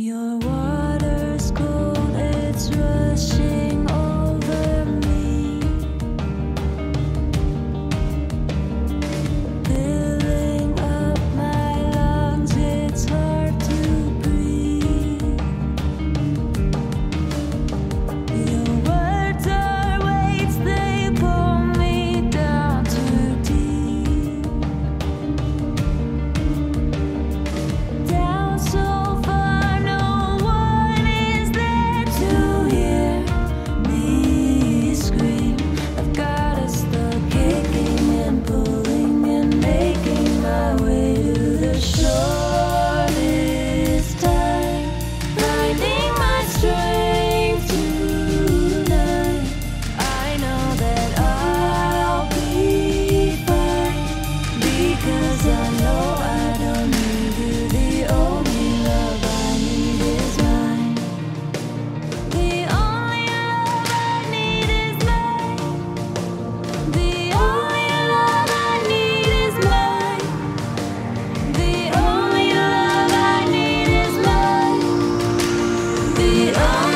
Your world it all.